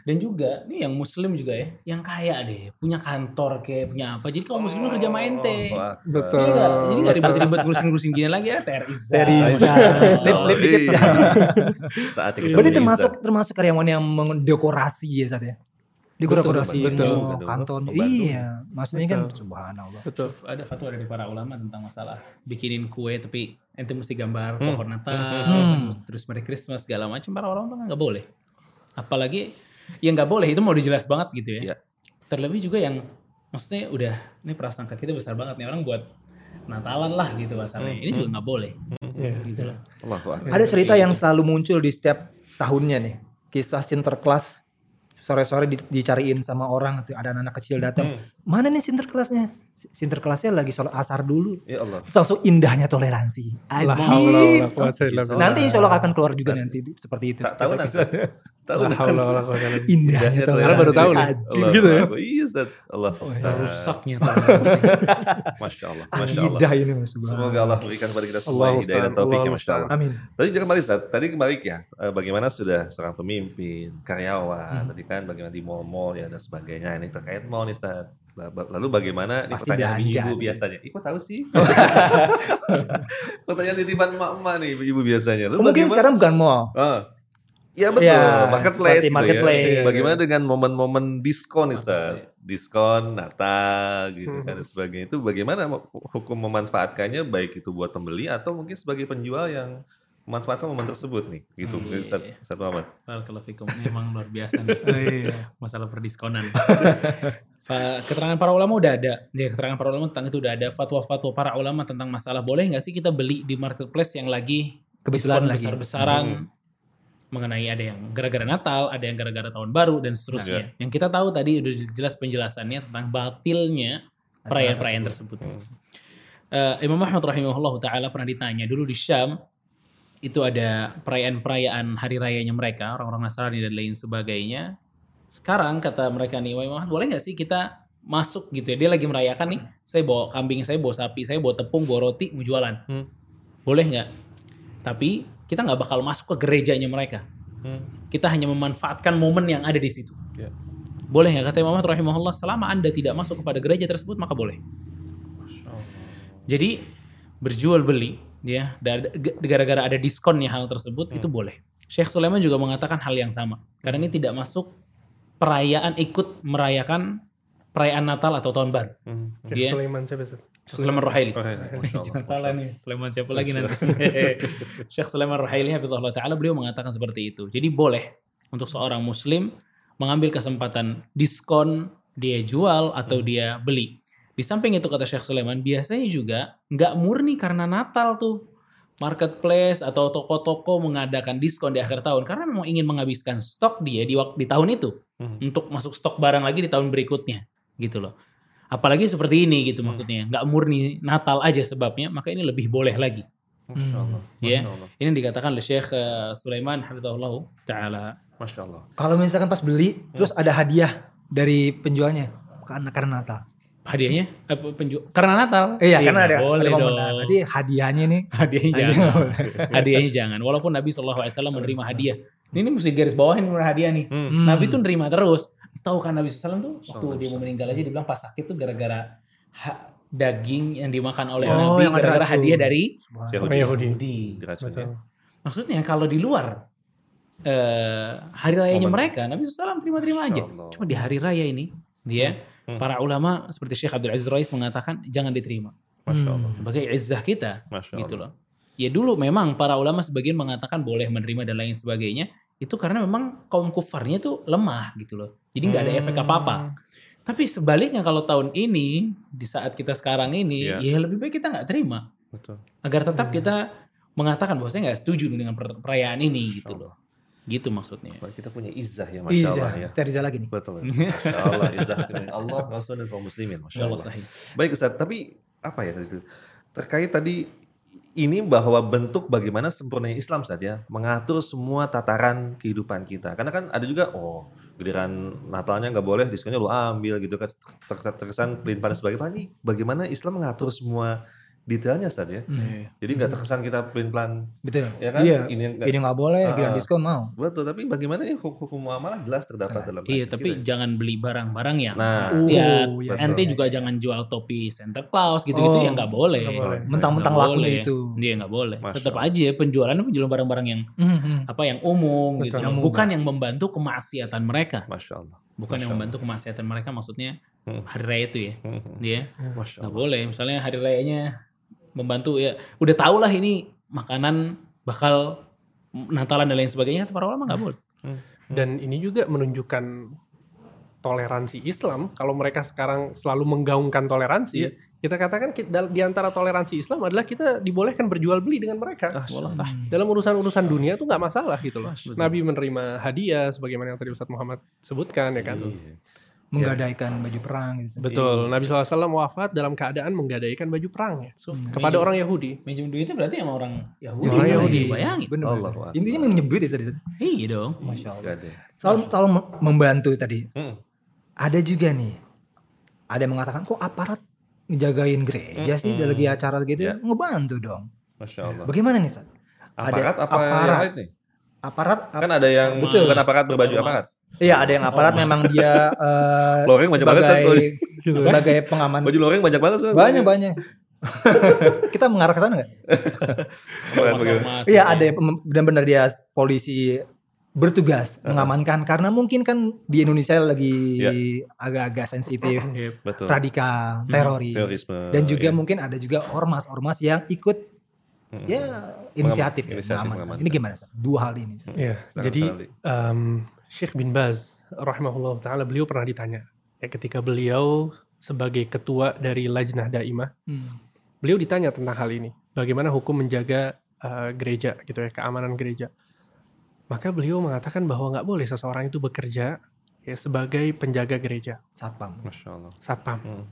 Dan juga nih yang muslim juga ya, yang kaya deh, punya kantor kayak punya apa. Jadi kalau muslim kerja sama ente. Wah, Betul. Iya nggak? Jadi nggak ribet-ribet ngurusin-ngurusin gini lagi ya, Teriza. Teriza. Slip-slip dikit. Iya. Saatnya kita Berarti termasuk termasuk karyawan yang mendekorasi ya saat ya. Dekorasi betul, oh, betul. kantor. Iya, maksudnya kan Betul. subhanallah. Betul. Ada fatwa dari para ulama tentang masalah bikinin kue tapi ente mesti gambar Hmm. pohon Natal, Hmm. terus, terus Merry Christmas segala macam para ulama tuh nggak boleh. Apalagi yang nggak boleh itu mau dijelas banget gitu ya. Iya. Terlebih juga yang maksudnya udah ini prasangka kita besar banget nih orang buat Natalan lah gitu bahasanya. Ini juga nggak boleh. Iya. Gitu lah. Allahu Akbar. Ada cerita yang selalu muncul di setiap tahunnya nih. Kisah sinterklas sore-sore di- dicariin sama orang ada anak-anak kecil datang. Mana nih sinterklasnya? Sinterklasnya lagi sholat asar dulu. Ya Allah. Terus langsung indahnya toleransi. Anjir. Nanti insya Allah akan keluar juga nanti seperti itu. Tahu. Tahu. Indahnya toleransi. Baru tahu nih. Allah gitu ya. Iya Ustaz. Allah Ustaz. Rusaknya. Masya Allah. Masya Allah. Akidah ini Mas. Semoga Allah berikan kepada kita semua hidayah dan taufik ya Masya Allah. Amin. Tadi juga kembali Ustaz, tadi kembali ya, eh, bagaimana sudah seorang pemimpin, karyawan, tadi kan bagaimana di mall-mall ya dan sebagainya. Ini terkait mall nih Ustaz. Lalu bagaimana, ini Pasti pertanyaan belanja ibu nih. biasanya. Ih kok tahu sih? pertanyaan titipan emak-emak nih ibu biasanya. Lalu Mungkin bagaimana- sekarang bukan mall. Ah. Ya betul, Ya, marketplace, gitu marketplace. ya. Bagaimana dengan momen-momen diskon nih, Ustaz? Diskon Natal gitu kan dan sebagainya. Itu bagaimana hukum memanfaatkannya baik itu buat pembeli atau mungkin sebagai penjual yang memanfaatkan momen tersebut nih, gitu. Hmm, iya, Ustaz, iya. Ustaz Muhammad. Barakallahu fikum. Memang luar biasa nih. Iya. masalah perdiskonan. Keterangan para ulama udah ada. Ya, keterangan para ulama tentang itu udah ada. Fatwa-fatwa para ulama tentang masalah boleh nggak sih kita beli di marketplace yang lagi Kebetulan lagi. besar-besaran mengenai ada yang gara-gara Natal, ada yang gara-gara tahun baru dan seterusnya. Yang kita tahu tadi udah jelas penjelasannya tentang batilnya perayaan-perayaan tersebut. Eh, Imam Ahmad rahimahullah taala pernah ditanya dulu di Syam itu ada perayaan-perayaan hari rayanya mereka, orang-orang Nasrani dan lain sebagainya. Sekarang kata mereka nih, wah Imam Ahmad boleh nggak sih kita masuk gitu ya? Dia lagi merayakan nih, saya bawa kambing, saya bawa sapi, saya bawa tepung, bawa roti, mau jualan. Hmm. Boleh nggak? Tapi kita nggak bakal masuk ke gerejanya mereka. Kita hanya memanfaatkan momen yang ada di situ. Ya. Boleh nggak kata Imam Ahmad rahimahullah selama anda tidak masuk kepada gereja tersebut maka boleh. Jadi berjual beli ya gara-gara ada diskonnya hal tersebut itu boleh. Syekh Sulaiman juga mengatakan hal yang sama. Karena ini tidak masuk perayaan ikut merayakan perayaan Natal atau tahun baru. Syekh Dia Sulaiman siapa Ustaz? Syekh Sulaiman Rohaili. Oh, iya. Masya Allah. Jangan salah nih, Sulaiman siapa lagi nanti. Syekh Sulaiman Rohaili hafizahullah taala beliau mengatakan seperti itu. Jadi boleh untuk seorang muslim mengambil kesempatan diskon dia jual atau dia beli. Di samping itu kata Syekh Sulaiman, biasanya juga nggak murni karena Natal tuh. Marketplace atau toko-toko mengadakan diskon di akhir tahun karena memang ingin menghabiskan stok dia di waktu di tahun itu untuk masuk stok barang lagi di tahun berikutnya gitu loh. Apalagi seperti ini gitu maksudnya, nggak murni Natal aja sebabnya, maka ini lebih boleh lagi. Masya Allah. Ya, Allah. ini dikatakan oleh Syekh eh, Sulaiman Hafizahullah Taala. Masya Allah. Kalau misalkan pas beli, terus ada hadiah dari penjualnya karena karena Natal. Hadiahnya eh, penju- karena Natal. Iya, karena ada, boleh ada dong. Nanti hadiahnya nih. hadiahnya Hadiah jangan. hadiahnya jangan. Walaupun Nabi SAW menerima hadiah. Ini, ini mesti garis bawahin menerima hadiah nih. Hmm. Nabi tuh nerima terus. Tahu kan Nabi SAW tuh waktu dia mau meninggal aja dibilang pas sakit tuh gara-gara daging yang dimakan oleh Oh, Nabi gara-gara hadiah dari Yahudi. Yahudi. Ya. Maksudnya kalau di luar eh, hari rayanya Momen. mereka, Nabi SAW terima-terima aja. Cuma di hari raya ini, dia para ulama seperti Syekh Abdul Aziz Rais mengatakan jangan diterima Masya Allah. sebagai izzah kita, Masya gitu Allah. loh. Ya dulu memang para ulama sebagian mengatakan boleh menerima dan lain sebagainya. Itu karena memang kaum kufarnya tuh lemah gitu loh. Jadi nggak ada efek apa-apa. Tapi sebaliknya kalau tahun ini di saat kita sekarang ini, Iya. ya lebih baik kita nggak terima Betul. agar tetap kita mengatakan bahwa saya nggak setuju dengan per- perayaan ini gitu loh. Gitu maksudnya. Kita punya izah ya, masya Iya, Allah ya. Teriza lagi nih. Betul. Masya Allah, izah Allah, Rasul dan kaum muslimin. Masya Allah. sahih. Baik Ustaz, tapi apa ya tadi itu? Terkait tadi ini bahwa bentuk bagaimana sempurnanya Islam Ustaz ya, mengatur semua tataran kehidupan kita. Karena kan ada juga, oh giliran Natalnya nggak boleh, diskonnya lu ambil gitu kan, Ter- terkesan pelin dan sebagainya. Ini bagaimana Islam mengatur semua detailnya Ustaz ya. Jadi nggak terkesan kita pelin pelan Betul. Ya kan? Iya. Ini Ini, nggak- nggak boleh, Ah, giliran ah. diskon mau. Betul, tapi bagaimana ini hukum, hukum muamalah jelas terdapat dalam Iya, tapi kita. jangan beli barang-barang yang Nah. Oh, iya, Ente betul. juga jangan jual topi Santa Claus gitu-gitu Oh, ya nggak boleh. Mentang-mentang lakunya boleh. itu. Iya nggak boleh. Masya Tetap aja penjualannya penjualan barang-barang yang Mhm. apa yang umum gitu. Yang Bukan yang membantu kemaksiatan mereka. Masya Allah. Bukan Masya yang membantu kemaksiatan mereka maksudnya Hmm. hari raya itu ya. Hmm. Dia nggak boleh. Misalnya hari rayanya membantu ya udah tau lah ini makanan bakal Natalan dan lain sebagainya para ulama nggak boleh. Dan ini juga menunjukkan toleransi Islam. Kalau mereka sekarang selalu menggaungkan toleransi, Iya. kita katakan ki- dal- di antara toleransi Islam adalah kita dibolehkan berjual beli dengan mereka. Wallah sah. Dalam urusan-urusan dunia itu nggak masalah gitu loh. Nabi menerima hadiah sebagaimana yang tadi Ustadz Muhammad sebutkan ya kan. Iya. Menggadaikan baju perang gitu. Betul. Nabi SAW wafat dalam keadaan menggadaikan baju perang ya. kepada orang Yahudi. Minjem duitnya berarti sama orang Yahudi. Orang Yahudi. Bayangin. Bener. Allah bener. Akbar. Intinya menyebut itu tadi. Iya dong. Masya Allah. Ada. Soal, soal mem- membantu tadi. Hmm. Ada juga nih. Ada yang mengatakan kok aparat ngejagain gereja sih Mm-mm. lagi acara gitu Ya. ngebantu dong. Masya Allah. Bagaimana nih, Sat? Aparat apa yang aparat. lain nih? Aparat ap- Kan ada yang Betul. bukan aparat berbaju Betul, aparat. Iya, ada yang aparat memang dia eh, Loreng banyak banget, Sat, sebagai soalnya. sebagai pengaman. Baju loreng banyak banget soalnya. Banyak banyak. Kita mengarah ke sana nggak? Iya, gitu. ada benar-benar dia polisi bertugas mengamankan karena mungkin kan di Indonesia lagi Iya. agak-agak sensitif, Iya. Betul. radikal, teroris. Terorisme. Dan juga iya. mungkin ada juga ormas-ormas yang ikut Mm-mm. ya inisiatif, ya, inisiatif mengamankan. mengamankan. Ini gimana? Sat? Dua hal ini. Iya. Silakan, Jadi em, Syekh bin Baz rahimahullah taala beliau pernah ditanya ya ketika beliau sebagai ketua dari Lajnah Daimah, Hmm. beliau ditanya tentang hal ini. Bagaimana hukum menjaga eh, gereja gitu ya, keamanan gereja. Maka beliau mengatakan bahwa nggak boleh seseorang itu bekerja ya sebagai penjaga gereja, Satpam. Masya Allah. satpam. Hmm.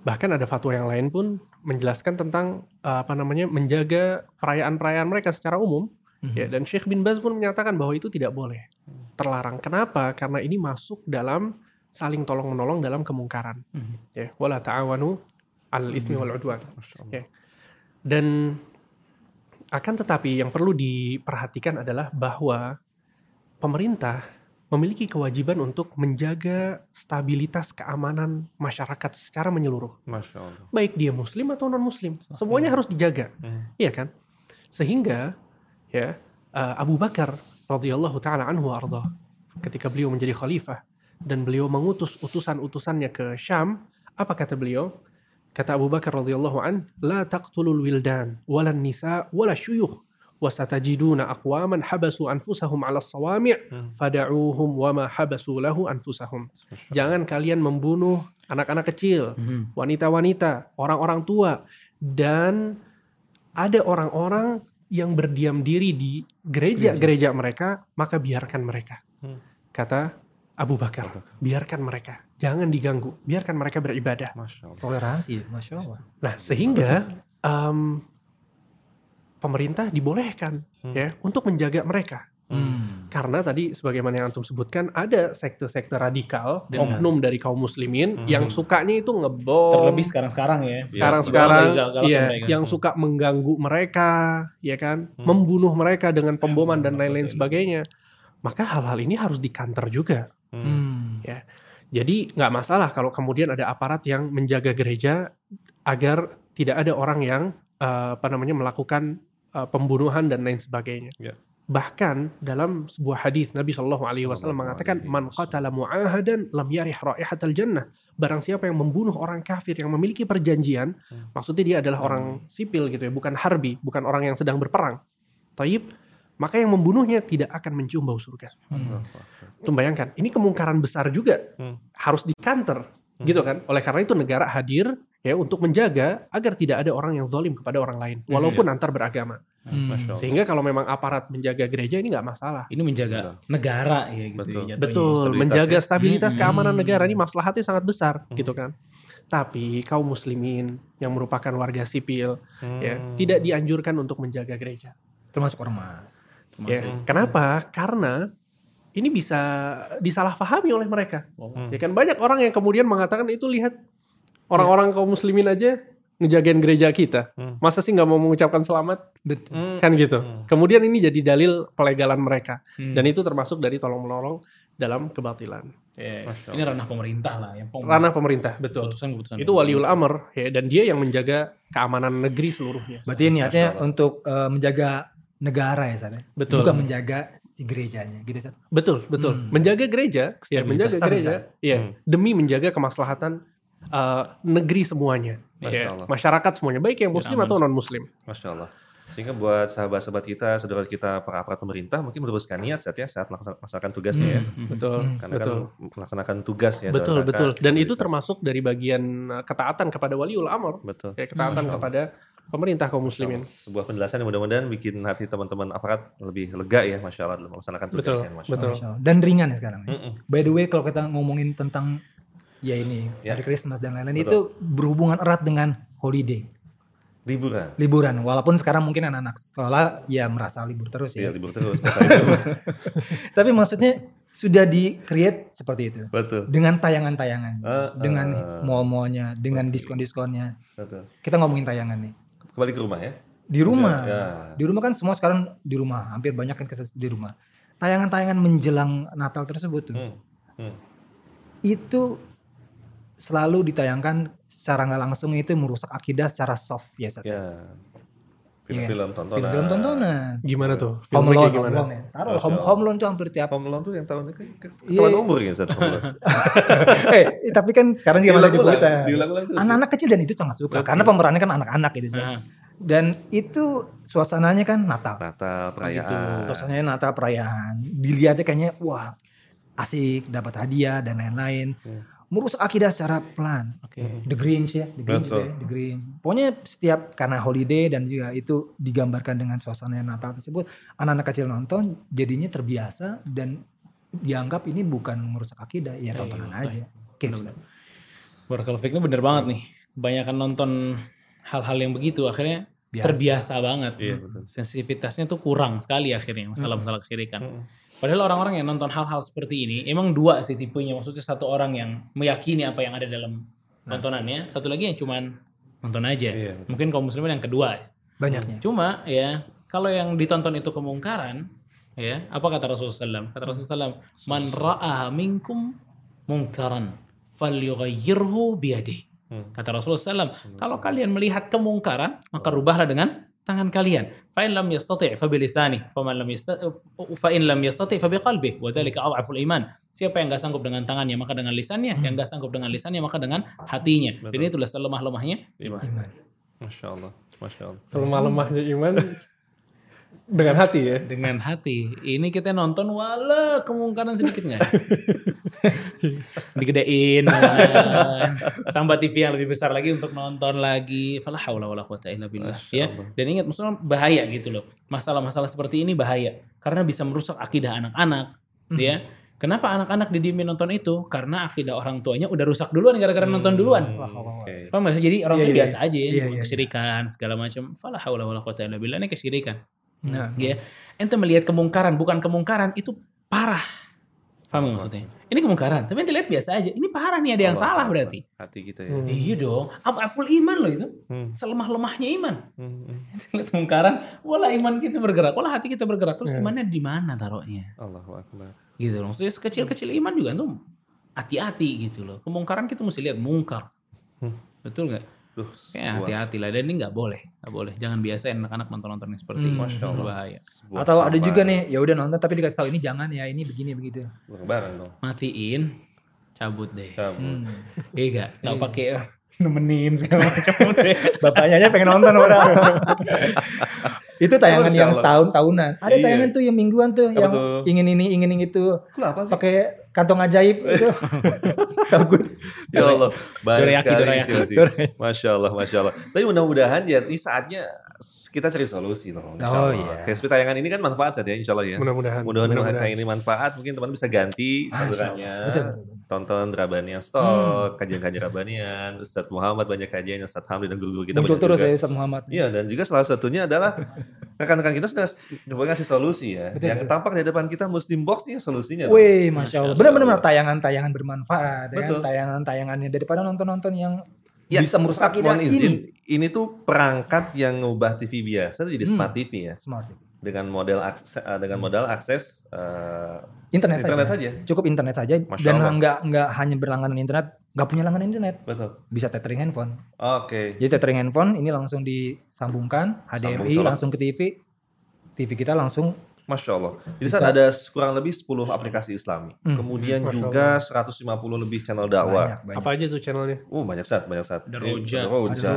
Bahkan ada fatwa yang lain pun menjelaskan tentang eh, apa namanya menjaga perayaan-perayaan mereka secara umum. Mhm. Ya, dan Syekh bin Baz pun menyatakan bahwa itu tidak boleh. Terlarang. Kenapa? Karena ini masuk dalam saling tolong menolong dalam kemungkaran. Mhm. Ya, wala ta'awanu 'alal itsmi wal 'udwan. Ya. Dan akan tetapi yang perlu diperhatikan adalah bahwa pemerintah memiliki kewajiban untuk menjaga stabilitas keamanan masyarakat secara menyeluruh. Masya Allah. Baik dia muslim atau non muslim, semuanya harus dijaga. Hmm. Iya kan? Sehingga ya uh, Abu Bakar radhiyallahu taala anhu arda ketika beliau menjadi khalifah dan beliau mengutus utusan-utusannya ke Syam, apa kata beliau? Kata Abu Bakar radhiyallahu an, "La taqtulul wildan wala nisa wala syuyukh wasatajiduna aqwaman habasu anfusahum 'ala sawami' fada'uhum wa ma habasu lahu anfusahum." Jangan kalian membunuh anak-anak kecil, Mhm. wanita-wanita, orang-orang tua, dan ada orang-orang yang berdiam diri di gereja-gereja mereka, maka biarkan mereka. Hmm. Kata Abu Bakar, biarkan mereka, jangan diganggu, biarkan mereka beribadah. Masya Allah. Toleransi, masya Allah. Nah, sehingga em, pemerintah dibolehkan Hmm. ya untuk menjaga mereka. Hmm. Karena tadi sebagaimana yang antum sebutkan ada sekte-sekte radikal, Dengan- oknum dari kaum muslimin Hmm. yang sukanya itu ngebom, Terlebih sekarang-sekarang ya. sekarang-sekarang mereka. yang suka mengganggu mereka, ya kan, Hmm. membunuh mereka dengan pemboman dan Hmm, lain-lain betul. sebagainya. Maka hal-hal ini harus dikanter juga. Hmm. Jadi nggak masalah kalau kemudian ada aparat yang menjaga gereja agar tidak ada orang yang eh, apa namanya melakukan eh, pembunuhan dan lain sebagainya. Ya. Bahkan dalam sebuah hadis Nabi Shallallahu Alaihi Wasallam mengatakan man qatala mu'ahadan lam yarih raihatal jannah. Barang siapa yang membunuh orang kafir yang memiliki perjanjian, Hmm. maksudnya dia adalah orang sipil gitu ya, bukan harbi, bukan orang yang sedang berperang. Taib, maka yang membunuhnya tidak akan mencium bau surga. Tuh bayangkan, ini kemungkaran besar juga Hmm. harus dikanter, gitu kan? Oleh karena itu negara hadir ya untuk menjaga agar tidak ada orang yang zalim kepada orang lain, walaupun antar beragama. Hmm. Masya Allah. Sehingga kalau memang aparat menjaga gereja ini nggak masalah. Ini menjaga negara ya gitu. Betul. ya. Betul, stabilitas menjaga ya. stabilitas Hmm. keamanan negara ini maslahatnya sangat besar gitu kan. Tapi kaum muslimin yang merupakan warga sipil ya tidak dianjurkan untuk menjaga gereja. Termasuk ormas. Ya, kenapa? Karena ini bisa disalahpahami oleh mereka. Ya kan banyak orang yang kemudian mengatakan itu lihat orang-orang kaum muslimin aja ngejagain gereja kita. Masa sih nggak mau mengucapkan selamat? Betul. Kan gitu. Kemudian ini jadi dalil pelegalan mereka. Dan itu termasuk dari tolong menolong dalam kebatilan. Ya, Ini ranah pemerintah lah yang pem- Ranah pemerintah, betul. keputusan-keputusan. Itu waliul amr ya dan dia yang menjaga keamanan negeri seluruhnya. Berarti niatnya untuk eh, menjaga negara ya San? ya? Betul. Bukan menjaga si gerejanya gitu San. Betul, betul. Menjaga gereja, ya menjaga gereja, ya demi menjaga kemaslahatan uh, negeri semuanya, Masya Ya, Allah. masyarakat semuanya, baik yang muslim atau non muslim. Masya Allah. Sehingga buat sahabat-sahabat kita, saudara kita, para aparat pemerintah mungkin meneruskan niat saat ya saat melaksanakan, tugasnya ya. Betul, Karena betul, kan melaksanakan tugas ya. betul, betul. Dan itu termasuk dari bagian uh, ketaatan kepada waliul amr, Betul. ya ketaatan kepada pemerintah kaum muslimin. Sebuah penjelasan yang mudah-mudahan bikin hati teman-teman aparat lebih lega ya, Masya Allah, dalam melaksanakan Betul, tugasnya. Masya betul. Masya Allah. Dan ringan ya sekarang. ya. By the way kalau kita ngomongin tentang ya ini Ya. hari Christmas dan lain-lain itu berhubungan erat dengan holiday, Liburan. liburan. Walaupun sekarang mungkin anak-anak sekolah ya merasa libur terus Iya, ya. libur terus. Tapi maksudnya sudah di create seperti itu. Betul. Dengan tayangan-tayangan, Ah, dengan ah. mall-mallnya, dengan diskon-diskonnya. Betul. Kita ngomongin tayangan nih. Kembali ke rumah ya. Di rumah. Ya. Di rumah kan semua sekarang di rumah, hampir banyak kan kita di rumah. Tayangan-tayangan menjelang Natal tersebut tuh. Hmm. Hmm. Itu selalu ditayangkan secara nggak langsung itu merusak akidah secara soft ya. Sat. Ya. Iya. Film-film tontonan. Film-film tontonan. Gimana tuh? Home Filmnya Alone, kayak Home gimana? Alone ya. Taruh home, home Alone tuh hampir tiap. Home Alone tuh yang tahun ini ke- ke- Iya. ketahuan umur ya Ustaz Home Alone. eh, tapi kan sekarang juga masih diputar. terus ya. Anak-anak kecil dan itu sangat suka karena pemerannya kan anak-anak gitu. Nah, Dan itu suasananya kan Natal. Natal, perayaan. gitu. Suasananya Natal perayaan. Dilihatnya kayaknya wah asik, dapat hadiah dan lain-lain. Merusak akidah secara pelan. The Grinch ya, The Grinch Betul. juga ya, The Grinch. Pokoknya setiap karena holiday dan juga itu digambarkan dengan suasana Natal tersebut, anak-anak kecil nonton jadinya terbiasa dan dianggap ini bukan merusak akidah, ya tontonan aja. Oke. Barakallahu fiik ini bener banget nih. Kebanyakan nonton hal-hal yang begitu akhirnya Biasa. terbiasa banget. Iya, betul. Sensitivitasnya tuh kurang sekali akhirnya masalah-masalah kesyirikan. Padahal orang-orang yang nonton hal-hal seperti ini emang dua sih tipenya. Maksudnya satu orang yang meyakini apa yang ada dalam tontonannya, satu lagi yang cuman nonton aja. Iya, betul. Mungkin kaum muslimin yang kedua. Banyaknya. Cuma ya kalau yang ditonton itu kemungkaran, ya apa kata Rasulullah SAW? Kata Rasulullah SAW, man ra'a minkum mungkaran falyughayyirhu biyadih. Kata Rasulullah SAW, kalau kalian melihat kemungkaran, maka rubahlah dengan tangan kalian. Fa in lam yastati' fa bilisani, fa man lam yastati' fa in lam yastati' fa biqalbih, wa dzalika adhaful iman. Siapa yang enggak sanggup dengan tangannya maka dengan lisannya, yang enggak sanggup dengan lisannya maka dengan hatinya. Dan itulah selemah-lemahnya Iman. Iman. Masya Allah. Masya Allah. Selemah-lemahnya iman dengan hati ya. dengan hati. Ini kita nonton wala kemungkaran sedikit nggak? Digedein, tambah TV yang lebih besar lagi untuk nonton lagi. Fala haula wala quwata illa billah. Ya. Dan ingat maksudnya bahaya gitu loh. Masalah-masalah seperti ini bahaya karena bisa merusak akidah anak-anak, ya. Kenapa anak-anak didiemin nonton itu? Karena akidah orang tuanya udah rusak duluan gara-gara nonton duluan. Nggak sih? Jadi orang tuh iya, biasa aja ya, iya, iya, kesyirikan segala macam. Fala haula wala quwata illa billah. Ini kesyirikan. Nah, Ya, ente melihat kemungkaran bukan kemungkaran itu parah. Paham nggak maksudnya? Ini kemungkaran, tapi ente lihat biasa aja. Ini parah nih ada yang salah berarti. Hati kita ya. Iya dong. Apa full iman loh itu? Hmm. Selemah-lemahnya iman. Hmm, hmm. lihat kemungkaran, wala iman kita bergerak, wala hati kita bergerak. Terus imannya di mana taruhnya? Allahu Akbar. Gitu loh. Maksudnya sekecil-kecil iman juga tuh hati-hati gitu loh. Kemungkaran kita mesti lihat mungkar. Betul nggak? Duh, hati-hati lah. Dan ini nggak boleh. Nggak boleh. Jangan biasain anak-anak nonton-nonton yang seperti ini. Masya Allah. Bahaya. sebuah atau ada juga nih, ya udah nonton tapi dikasih tahu ini jangan ya, ini begini begitu. Bareng-bareng dong. Matiin, cabut deh. Cabut. Iya gak? Gak pakai eh, nemenin segala macam deh. Bapaknya aja pengen nonton orang. itu tayangan yang setahun tahunan. Ada Iya. tayangan tuh yang mingguan tuh Apa yang tuh? ingin ini ingin itu Kenapa sih? pakai kantong ajaib itu. Ya Allah, Dorayaki, sekali dorayaki. sih. Masya Allah, Masya Allah. Tapi mudah-mudahan ya ini saatnya kita cari solusi loh. Insya Oh, Allah. iya. Kayak seperti tayangan ini kan manfaat saja Insya Allah ya. Mudah-mudahan. Mudah-mudahan tayangan ini manfaat. Mungkin teman bisa ganti salurannya. Betul, betul. Tonton Rabanian Stock, kajian-kajian Rabanian, Ustadz Muhammad banyak kajian, Ustadz Hamdi dan guru-guru kita Muncul banyak terus juga. ya Ustaz Muhammad. Iya dan juga salah satunya adalah rekan-rekan kita sudah ngasih solusi ya. Betul, yang betul. tampak di depan kita Muslim Box nih solusinya. Wih, masya Allah. Benar-benar tayangan-tayangan bermanfaat, ya kan? Tayangan-tayangannya daripada nonton-nonton yang Ya, bisa merusak kita mohon ini. izin, ini tuh perangkat yang ngubah TV biasa jadi Hmm. smart TV ya. Smart TV. Dengan model akses, eh, dengan modal akses eh, Internet, internet saja. aja. Cukup internet saja Masya dan nggak nggak hanya berlangganan internet, nggak punya langganan internet, Betul. bisa tethering handphone. Oke. Jadi tethering handphone ini langsung disambungkan HDMI Sambung langsung ke TV. TV kita langsung Masya Allah. Jadi saat ada kurang lebih 10 aplikasi Islami. Hmm. Kemudian Masya juga 150 lebih channel dakwah. banyak, banyak. Apa aja tuh channelnya? Oh banyak saat, banyak saat. Ada Roja.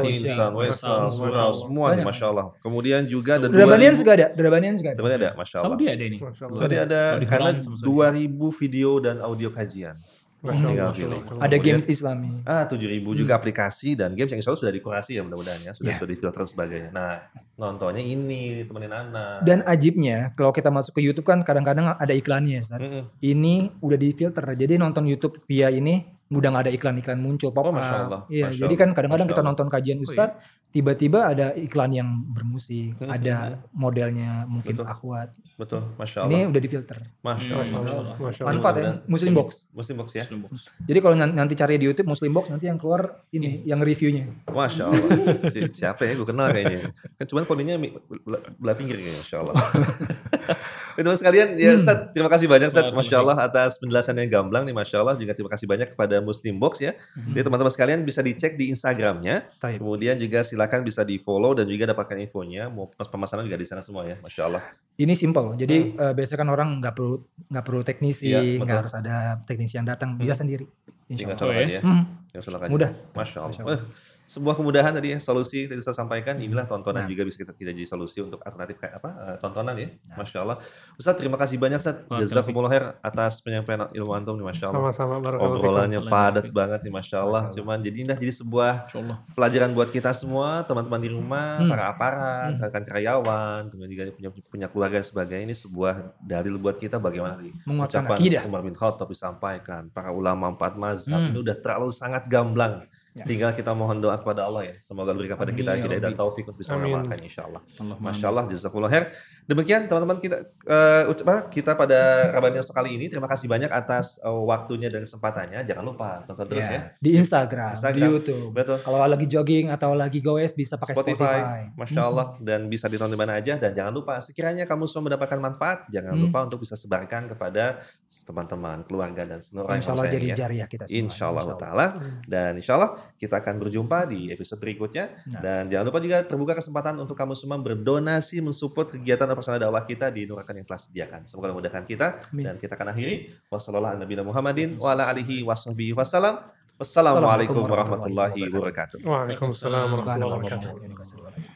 Insan, Wesal, Surau, Allah. semua nih Banyak. Masya Allah. Kemudian juga ada Drabanian 2000 juga ada, Drabanian juga ada. Drabanian ada, Masya Allah. Saudi ada ini. Allah. Saudi ada karena Quran sama Saudi. 2000 video dan audio kajian. Tinggal pilih. Ada Kemudian- games Islami. Ah, 7000 juga aplikasi dan games yang insya Allah sudah dikurasi ya mudah-mudahan ya, sudah Ya. sudah difilter dan sebagainya. Nah, nontonnya ini temenin anak. Dan ajibnya kalau kita masuk ke YouTube kan kadang-kadang ada iklannya, Ustaz. Mm-mm. Ini udah difilter. Jadi nonton YouTube via ini udah nggak ada iklan-iklan muncul pop Oh, Masya Allah. Iya, Masya jadi kan kadang-kadang kita nonton kajian Oh, Ustadz, tiba-tiba ada iklan yang bermusik, Hmm, ada modelnya mungkin Betul. akhwat. Betul, Masya Allah. Ini udah difilter. Masya Hmm, Allah. Masya Allah. Masya Allah. Manfaat ya, Muslim Box. Muslim Box ya. Muslim Box. Jadi kalau nan- nanti cari di YouTube Muslim Box nanti yang keluar ini yang reviewnya. Masya Allah. Si- siapa ya? Gue kenal kayaknya. Kan cuman kodinya mi- belah, belah pinggir kayaknya. Masya Allah. Itu sekalian, ya Ustaz, terima kasih banyak Ustaz. Masya Allah atas penjelasan yang gamblang nih. Masya Allah. Juga terima kasih banyak kepada Muslim Box ya. Jadi teman-teman sekalian bisa dicek di Instagramnya. Kemudian juga silakan bisa di follow dan juga dapatkan infonya. Mau pemesanan juga di sana semua ya. Masya Allah. Ini simple. Jadi eh, biasanya kan orang nggak perlu nggak perlu teknisi, Hmm. Iya, nggak harus ada teknisi yang datang, bisa sendiri. Tinggal colok aja ya. Hmm. Tinggal colok aja. Mudah. Masya Allah. Masya Allah. Eh, sebuah kemudahan tadi ya, solusi tadi saya sampaikan. Inilah tontonan Nah. juga bisa kita, kita jadi solusi untuk alternatif kayak apa? eh, tontonan ya. Masya Allah. Ustaz terima kasih banyak Ustaz. Jazakumullah khair atas penyampaian ilmu antum nih Masya Allah. Sama-sama. Obrolannya padat banget nih Masya Allah. Cuman jadi indah jadi sebuah pelajaran buat kita semua, teman-teman di rumah, Hmm. para aparat, rekan karyawan, kemudian juga punya punya keluarga dan sebagainya. Ini sebuah dalil buat kita bagaimana di ucapan akidah. Umar bin Khattab disampaikan, para ulama empat mazhab Hmm. ini udah terlalu sangat gamblang. Ya. Tinggal kita mohon doa kepada Allah ya. Semoga berikan kepada kita ya hidayah dan taufik untuk bisa mengamalkan insya Allah. Masya Allah, jazakumullah khair. Demikian teman-teman kita eh, ucap- apa, kita pada Rabanian kali ini. Terima kasih banyak atas eh, waktunya dan kesempatannya. Jangan lupa tonton terus ya. Di Instagram, di Instagram. YouTube. Betul. Kalau lagi jogging atau lagi goes bisa pakai Spotify, Spotify. Masya Allah, dan bisa ditonton di mana aja. Dan jangan lupa, sekiranya kamu semua mendapatkan manfaat, jangan Hmm. lupa untuk bisa sebarkan kepada teman-teman, keluarga, dan seluruh Insya Allah jadi ya. jariah kita semua. Insya Allah Ta'ala. Dan insya Allah kita akan berjumpa di episode berikutnya. Nah. Dan jangan lupa juga terbuka kesempatan untuk kamu semua berdonasi, mensupport kegiatan operasional dakwah kita di Nurakan yang telah disediakan. Semoga memudahkan kita. Amin. Dan kita akan akhiri. Wassalamualaikum Muhammadin wa ala alihi washabihi wassalam. Wassalamualaikum warahmatullahi wabarakatuh. Waalaikumsalam warahmatullahi wabarakatuh.